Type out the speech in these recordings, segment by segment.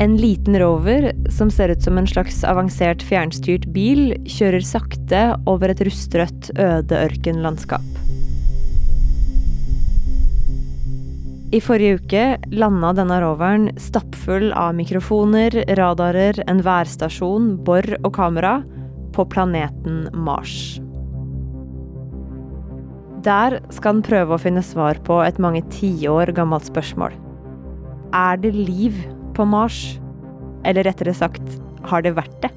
En liten rover som ser ut som en slags avansert fjernstyrt bil, kjører sakte over et rustrødt, øde ørkenlandskap. I forrige uke landa denne roveren stappfull av mikrofoner, radarer, en værstasjon, bor og kamera på planeten Mars. Der skal den prøve å finne svar på et mange tiår gammelt spørsmål. Er det liv på Mars? Eller rettere sagt, har det vært det?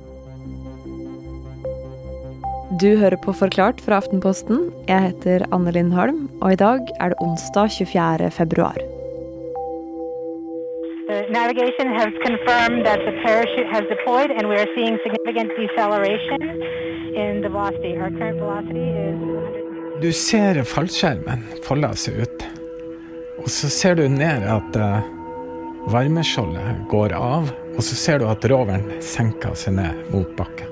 Du hører på Forklart fra Aftenposten. Jeg heter Anne Lindholm, og i dag er det onsdag 24. februar. Navigation has confirmed that the parachute has deployed and we are seeing significant deceleration in the velocity. Our current velocity is 100. Du ser fallskjermen folde seg ut, og så ser du ned at uh, varmeskjoldet går av, og så ser du at roveren senker seg ned mot bakken.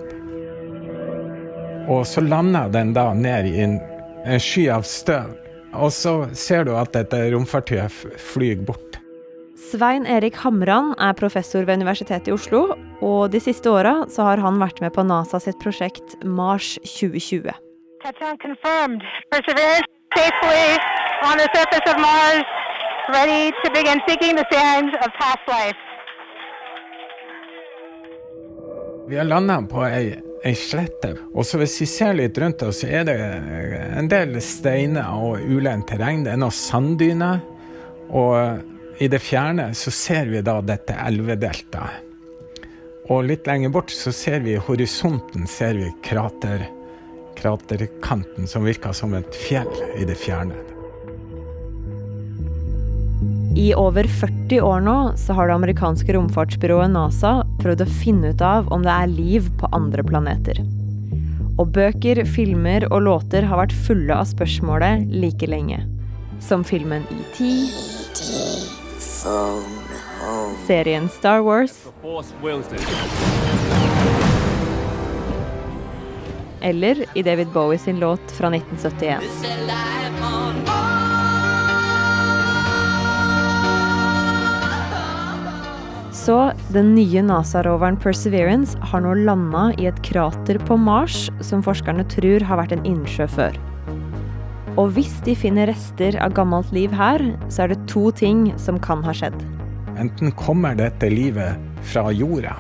Og så lander den da ned i en, en sky av støv, og så ser du at dette romfartøyet flyr bort. Svein Erik Hamran er professor ved Universitetet i Oslo, og de siste åra så har han vært med på NASA sitt prosjekt Mars 2020. Touchdown confirmed. Perseverance safely on the surface of Mars, ready to begin seeking the sands of past life. Vi har landa på ei, ei slette, og så hvis vi ser litt rundt oss, så er det en del steiner og ulendt terreng. Det er noen sanddyner, og i det fjerne så ser vi da dette elvedeltaet. Og litt lenger bort så ser vi i horisonten ser vi krater, kraterkanten som virker som et fjell i det fjerne. I over 40 år nå så har det amerikanske romfartsbyrået NASA prøvd å finne ut av om det er liv på andre planeter. Og bøker, filmer og låter har vært fulle av spørsmålet like lenge. Som filmen ET, serien Star Wars eller i David Bowie sin låt fra 1971. Så den nye NASA-roveren Perseverance har nå landa i et krater på Mars som forskerne tror har vært en innsjø før. Og hvis de finner rester av gammelt liv her, så er det to ting som kan ha skjedd. Enten kommer dette livet fra jorda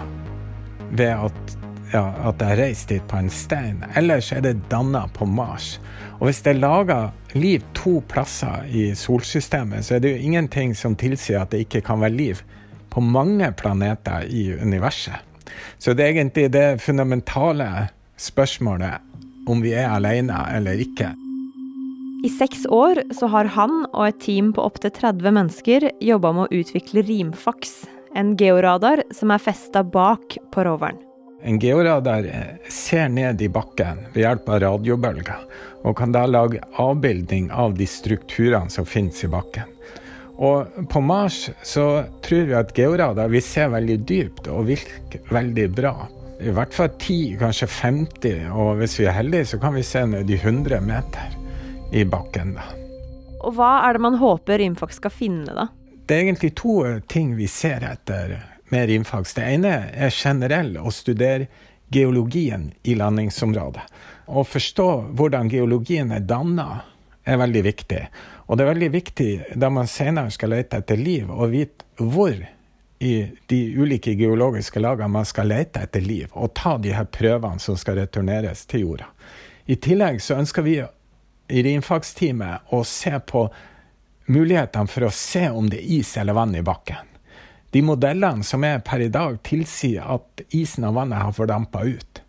ved at, ja, at det er reist dit på en stein, eller så er det danna på Mars. Og hvis det er laga liv to plasser i solsystemet, så er det jo ingenting som tilsier at det ikke kan være liv på mange planeter i universet. Så det er egentlig det fundamentale spørsmålet om vi er alene eller ikke. I seks år så har han og et team på opptil 30 mennesker jobba med å utvikle rimfaks, en georadar som er festa bak på roveren. En georadar ser ned i bakken ved hjelp av radiobølger, og kan da lage avbildning av de strukturene som finnes i bakken. Og på Mars så tror vi at georadar vil se veldig dypt og virke veldig bra. I hvert fall 10, kanskje 50, og hvis vi er heldige så kan vi se ned i 100 meter i bakken. da. Og hva er det man håper Rimfax skal finne, da? Det er egentlig to ting vi ser etter med rimfags. Det ene er generell å studere geologien i landingsområdet. Å forstå hvordan geologien er danna, er veldig viktig. Og det er veldig viktig da man senere skal lete etter liv, å vite hvor i de ulike geologiske lagene man skal lete etter liv, og ta de her prøvene som skal returneres til jorda. I tillegg så ønsker vi i rimfagsteamet å se på mulighetene for å se om det er is eller vann i bakken. De modellene som er per i dag, tilsier at isen og vannet har fordampa ut.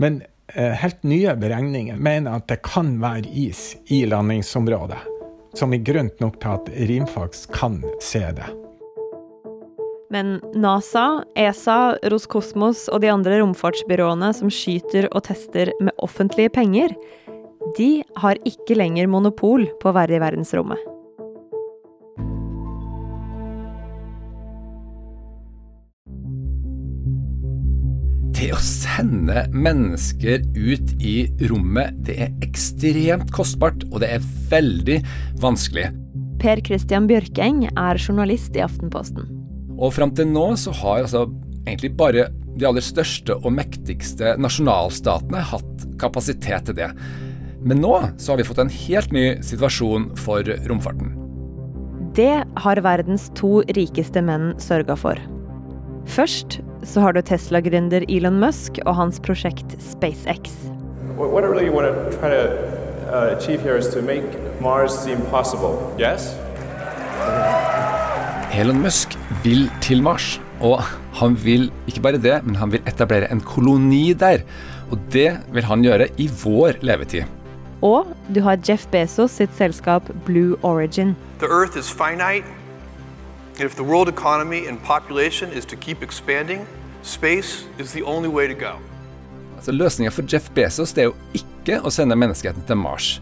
Men helt nye beregninger mener at det kan være is i landingsområdet, som er grunn nok til at Rimfax kan se det. Men NASA, ESA, Roskosmos og de andre romfartsbyråene som skyter og tester med offentlige penger, de har ikke lenger monopol på å være i verdensrommet. Det å sende mennesker ut i rommet, det er ekstremt kostbart, og det er veldig vanskelig. Per Christian Bjørkeng er journalist i Aftenposten. Og fram til nå så har altså egentlig bare de aller største og mektigste nasjonalstatene hatt kapasitet til det. Men nå så har vi fått en helt ny situasjon for romfarten. Det har verdens to rikeste menn sørga for. Først så har du Tesla-gründer Elon Musk og hans prosjekt SpaceX. What I really want to try to uh, achieve here is to make Mars seem possible. Yes? Elon Musk vil til Mars, og han vil ikke bare det, men han vil etablere en koloni der. Og det vil han gjøre i vår levetid. Og du har Jeff Bezos sitt selskap Blue Origin. The Earth is finite, and if the world economy and population is to keep expanding, space is the only way to go. Altså Løsninga for Jeff Bezos det er jo ikke å sende menneskeheten til Mars.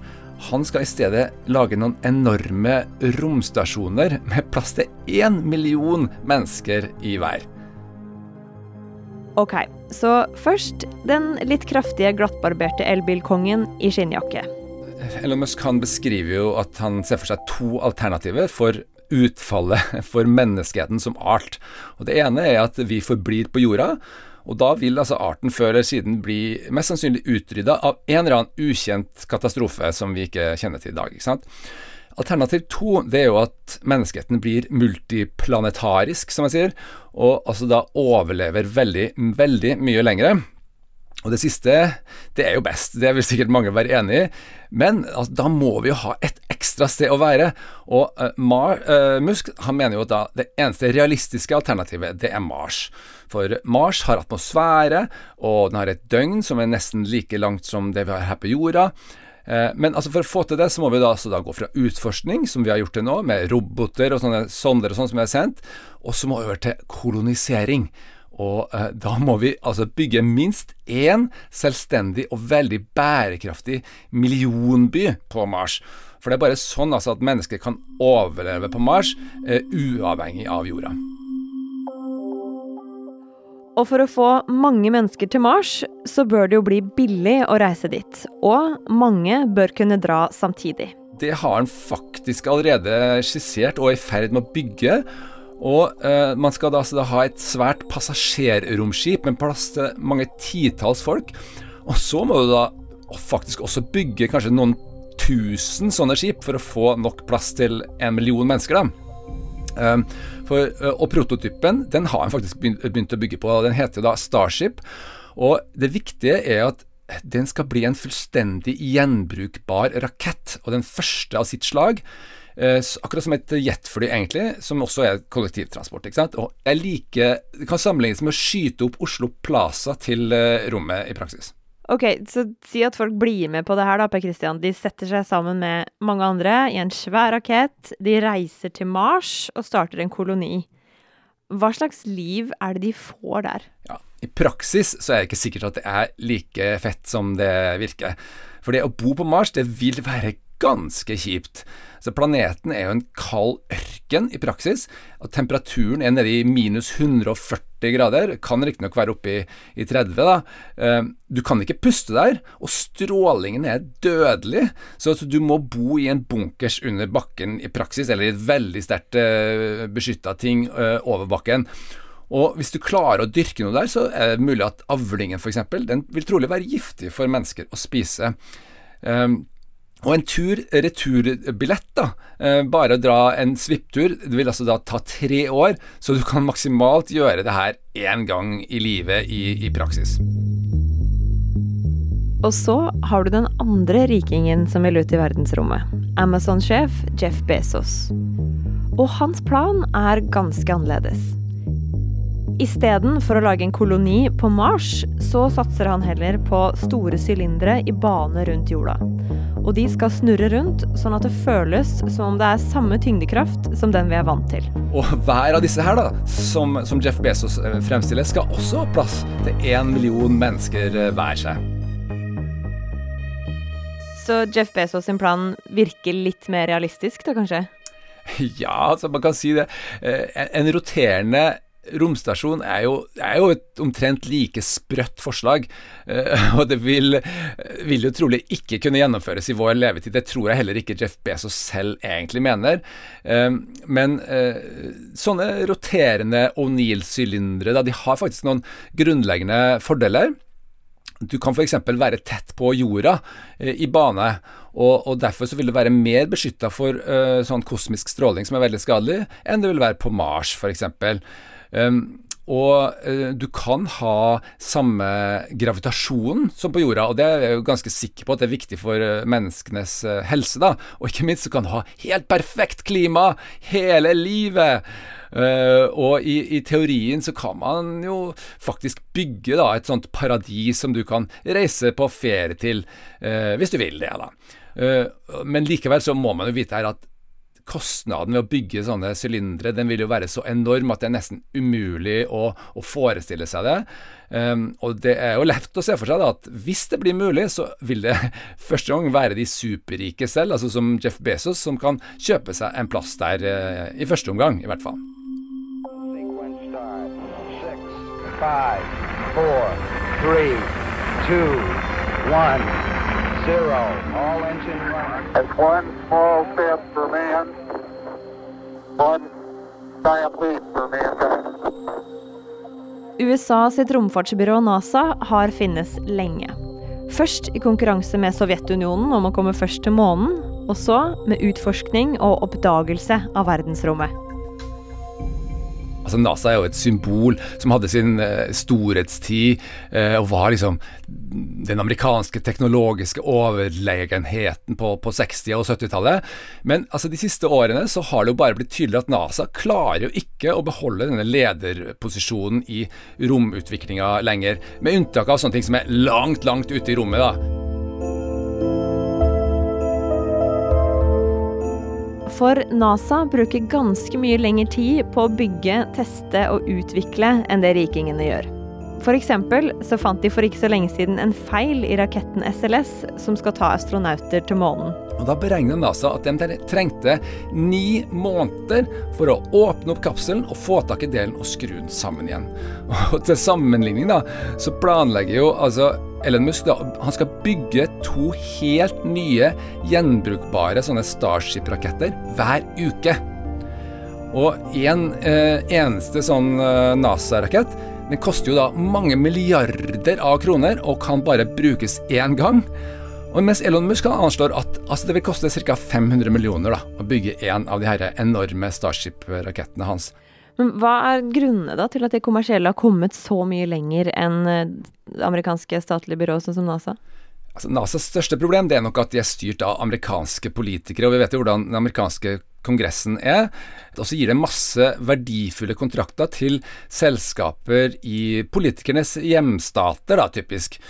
Han skal i stedet lage noen enorme romstasjoner med plass til én million mennesker i hver. Ok, så først den litt kraftige, glattbarberte elbilkongen i skinnjakke. Elon Musk han beskriver jo at han ser for seg to alternativer for utfallet for menneskeheten som art. Og Det ene er at vi forblir på jorda. Og da vil altså arten før eller siden bli mest sannsynlig utrydda av en eller annen ukjent katastrofe som vi ikke kjenner til i dag. ikke sant? Alternativ to det er jo at menneskeheten blir multiplanetarisk, som jeg sier, og altså da overlever veldig, veldig mye lengre. Og det siste, det er jo best, det vil sikkert mange være enig i, men altså, da må vi jo ha et ekstra sted å være. Og uh, Mar, uh, Musk han mener jo at da det eneste realistiske alternativet, det er Mars. For Mars har atmosfære, og den har et døgn som er nesten like langt som det vi har her på jorda. Uh, men altså for å få til det, så må vi da, da gå fra utforskning, som vi har gjort til nå, med roboter og sånne sonder og sånn som vi har sendt, og så må vi over til kolonisering. Og eh, da må vi altså bygge minst én selvstendig og veldig bærekraftig millionby på Mars. For det er bare sånn altså, at mennesker kan overleve på Mars, eh, uavhengig av jorda. Og for å få mange mennesker til Mars, så bør det jo bli billig å reise dit. Og mange bør kunne dra samtidig. Det har han faktisk allerede skissert og er i ferd med å bygge. Og eh, Man skal da, da, ha et svært passasjerromskip med plass til mange titalls folk. Og så må du da faktisk også bygge kanskje noen tusen sånne skip for å få nok plass til en million mennesker. da. Um, for, uh, og prototypen den har han faktisk begynt å bygge på. og Den heter da Starship. Og det viktige er at den skal bli en fullstendig gjenbrukbar rakett, og den første av sitt slag. Uh, akkurat som et jetfly, egentlig, som også er kollektivtransport. ikke sant? Og jeg liker, Det kan sammenlignes med å skyte opp Oslo Plaza til uh, rommet i praksis. Ok, så si at folk blir med på det her, da, Per Christian. De setter seg sammen med mange andre i en svær rakett. De reiser til Mars og starter en koloni. Hva slags liv er det de får der? Ja, I praksis så er det ikke sikkert at det er like fett som det virker. For det å bo på Mars, det vil være ganske kjipt. Så planeten er jo en kald ørken i praksis. og Temperaturen er nede i minus 140 grader. Kan riktignok være oppe i, i 30. da. Eh, du kan ikke puste der, og strålingen er dødelig. Så du må bo i en bunkers under bakken i praksis, eller i et veldig sterkt uh, beskytta ting uh, over bakken. Og hvis du klarer å dyrke noe der, så er det mulig at avlingen f.eks. den vil trolig være giftig for mennesker å spise. Um, og en tur-returbillett, da, eh, bare å dra en svipptur, det vil altså da ta tre år, så du kan maksimalt gjøre det her én gang i livet i, i praksis. Og så har du den andre rikingen som vil ut i verdensrommet. Amazon-sjef Jeff Bezos. Og hans plan er ganske annerledes. Istedenfor å lage en koloni på Mars, så satser han heller på store sylindere i bane rundt jorda. Og de skal snurre rundt, sånn at det føles som om det er samme tyngdekraft som den vi er vant til. Og hver av disse her, da, som, som Jeff Bezos eh, fremstiller, skal også ha plass til én million mennesker eh, hver seg. Så Jeff Bezos sin plan virker litt mer realistisk, da kanskje? Ja, altså man kan si det. Eh, en roterende romstasjon er jo, er jo et omtrent like sprøtt forslag, uh, og det vil, vil, jo trolig ikke kunne gjennomføres i vår levetid. Det tror jeg heller ikke Jeff Bezos selv egentlig mener. Uh, men uh, sånne roterende O'Neill-sylindere, de har faktisk noen grunnleggende fordeler. Du kan f.eks. være tett på jorda eh, i bane, og, og, derfor vil du være mer beskytta for sånn kosmisk stråling som er veldig skadelig, enn det vil være på Mars f.eks. Og uh, du kan ha samme gravitasjon som på jorda, og det er jeg jo ganske sikker på at det er viktig for uh, menneskenes helse, da. Og ikke minst så kan du ha helt perfekt klima hele livet. Uh, og i, i, teorien så kan man jo faktisk bygge da, et sånt paradis som du kan reise på ferie til, uh, hvis du vil det. da. Uh, men likevel så må man jo vite her at kostnaden ved å bygge sånne sylindere den vil jo være så enorm at det er nesten umulig å, å forestille seg det. Um, og det er jo lett å se for seg da, at hvis det blir mulig, så vil det første gang være de superrike selv, altså som Jeff Bezos, som kan kjøpe seg en plass der uh, i første omgang, i hvert fall. five, four, three, two, one, zero. All engine running. It's one small step for man, one giant leap for mankind. USA sitt romfartsbyrå NASA har finnes lenge. Først i konkurranse med Sovjetunionen om å komme først til månen, og så med utforskning og oppdagelse av verdensrommet. Altså NASA er jo et symbol som hadde sin uh, storhetstid uh, og var liksom den amerikanske teknologiske overlegenheten på, på 60- og 70-tallet. Men altså, de siste årene så har det jo bare blitt tydelig at NASA klarer jo ikke å beholde denne lederposisjonen i romutviklinga lenger, med unntak av sånne ting som er langt, langt ute i rommet. da. For NASA bruker ganske mye lengre tid på å bygge, teste og utvikle enn det rikingene gjør. F.eks. så fant de for ikke så lenge siden en feil i raketten SLS som skal ta astronauter til månen. Og Da beregnet NASA at de trengte ni måneder for å åpne opp kapselen og få tak i delen og skru den sammen igjen. Og Til sammenligning da, så planlegger jo altså Elon Musk da, han skal bygge to helt nye gjenbrukbare sånne Starship-raketter hver uke. Og en eh, eneste sånn eh, NASA-rakett den koster jo da mange milliarder av kroner og kan bare brukes én gang. Og mens Elon Musk anslår at altså det vil koste ca. 500 millioner da, å bygge en av de her enorme Starship-rakettene hans. Men Hva er grunnene da til at det kommersielle har kommet så mye lenger enn det amerikanske statlige byrået sånn som NASA? Altså, NASAs største problem det er nok at de er styrt av amerikanske politikere. og Vi vet jo hvordan den amerikanske kongressen er. Og så gir det masse verdifulle kontrakter til selskaper i politikernes hjemstater, da, typisk.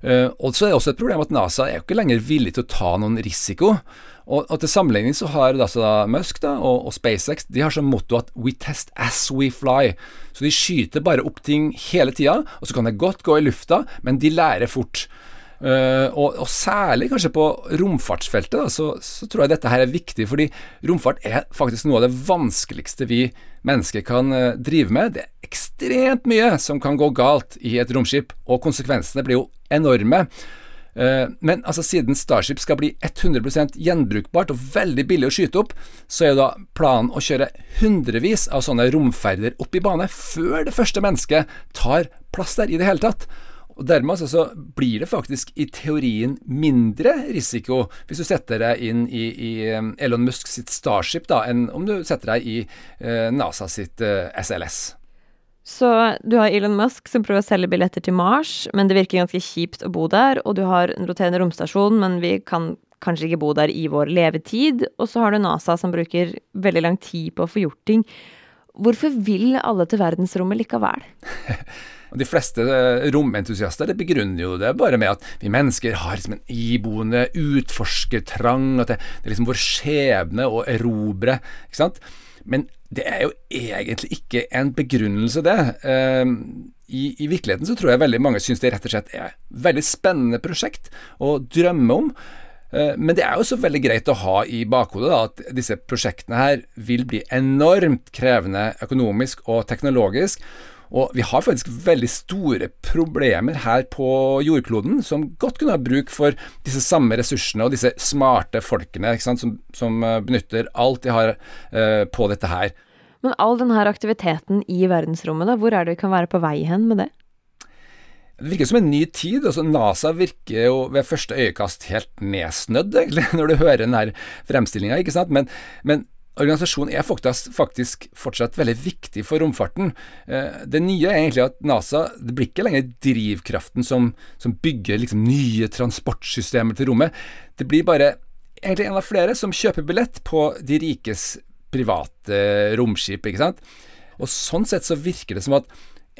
Uh, og så er det også et problem at NASA er jo ikke lenger villig til å ta noen risiko. Og, og til sammenligning så har altså da Musk da, og, og, SpaceX de har som motto at 'we test as we fly'. Så de skyter bare opp ting hele tida, og så kan det godt gå i lufta, men de lærer fort. Uh, og, og, særlig kanskje på romfartsfeltet, da, så, så, tror jeg dette her er viktig, fordi romfart er faktisk noe av det vanskeligste vi mennesker kan uh, drive med. Det er ekstremt mye som kan gå galt i et romskip, og konsekvensene blir jo enorme. Uh, men altså, siden Starship skal bli 100% gjenbrukbart og veldig billig å skyte opp, så er jo da planen å kjøre hundrevis av sånne romferder opp i bane før det første mennesket tar plass der i det hele tatt. Og Dermed altså, så blir det faktisk i teorien mindre risiko hvis du setter deg inn i, i um, Elon Musk sitt Starship, da, enn om du setter deg i eh, NASA sitt eh, SLS. Så du har Elon Musk som prøver å selge billetter til Mars, men det virker ganske kjipt å bo der. Og du har en roterende romstasjon, men vi kan kanskje ikke bo der i vår levetid. Og så har du NASA som bruker veldig lang tid på å få gjort ting. Hvorfor vil alle til verdensrommet likevel? Og De fleste romentusiaster, romentusiaster begrunner jo det bare med at vi mennesker har liksom en iboende utforskertrang, at det, det, er liksom vår skjebne å erobre. ikke sant? Men det er jo egentlig ikke en begrunnelse, det. Ehm, I, I, virkeligheten så tror jeg veldig mange syns det rett og slett er et veldig spennende prosjekt å drømme om. Eh, men det er jo så veldig greit å ha i bakhodet da, at disse prosjektene her vil bli enormt krevende økonomisk og teknologisk. Og vi har faktisk veldig store problemer her på jordkloden som godt kunne ha bruk for disse samme ressursene og disse smarte folkene som, som, eh, benytter alt de har eh, på dette her. Men all denne aktiviteten i verdensrommet, da, hvor er det vi kan være på vei hen med det? Det virker som en ny tid. altså NASA virker jo ved første øyekast helt nedsnødd, egentlig, når du hører denne fremstillinga. Men, men organisasjonen er faktisk fortsatt veldig viktig for romfarten. Eh, det nye er egentlig at NASA det blir ikke lenger drivkraften som, som bygger liksom nye transportsystemer til rommet. Det blir bare egentlig en av flere som kjøper billett på de rikes private romskip. ikke sant? Og Sånn sett så virker det som at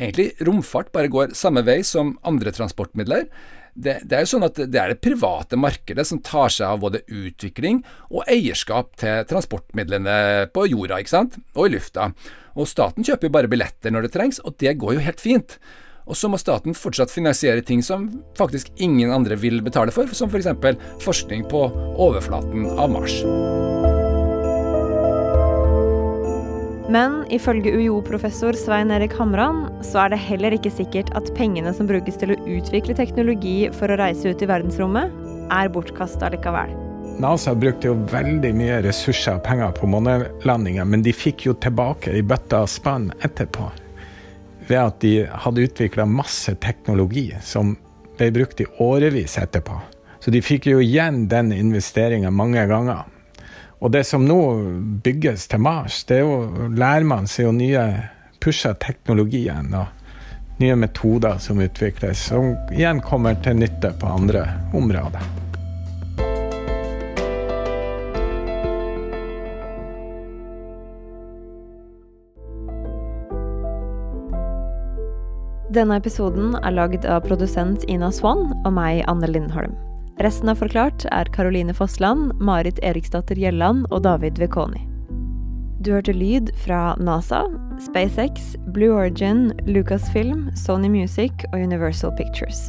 egentlig romfart bare går samme vei som andre transportmidler. Det, det, er jo sånn at det er det private markedet som tar seg av både utvikling og eierskap til transportmidlene på jorda ikke sant? og i lufta. Og Staten kjøper jo bare billetter når det trengs, og det går jo helt fint. Og så må staten fortsatt finansiere ting som faktisk ingen andre vil betale for, som f.eks. For forskning på overflaten av Mars. Men ifølge UiO-professor Svein Erik Hamran så er det heller ikke sikkert at pengene som brukes til å utvikle teknologi for å reise ut i verdensrommet, er bortkasta likevel. NASA brukte jo veldig mye ressurser og penger på månelandinga, men de fikk jo tilbake i bøtta og spann etterpå. Ved at de hadde utvikla masse teknologi som ble brukt i årevis etterpå. Så de fikk jo igjen den investeringa mange ganger. Og det som nå bygges til Mars, det er jo lærer man seg jo nye pusher teknologien og nye metoder som utvikles, som igjen kommer til nytte på andre områder. Denne episoden er lagd av produsent Ina Swann og meg, Anne Lindholm. Resten av Forklart er Caroline Fossland, Marit Eriksdatter Gjelland og David Vekoni. Du hørte lyd fra NASA, SpaceX, Blue Origin, Lucasfilm, Sony Music og Universal Pictures.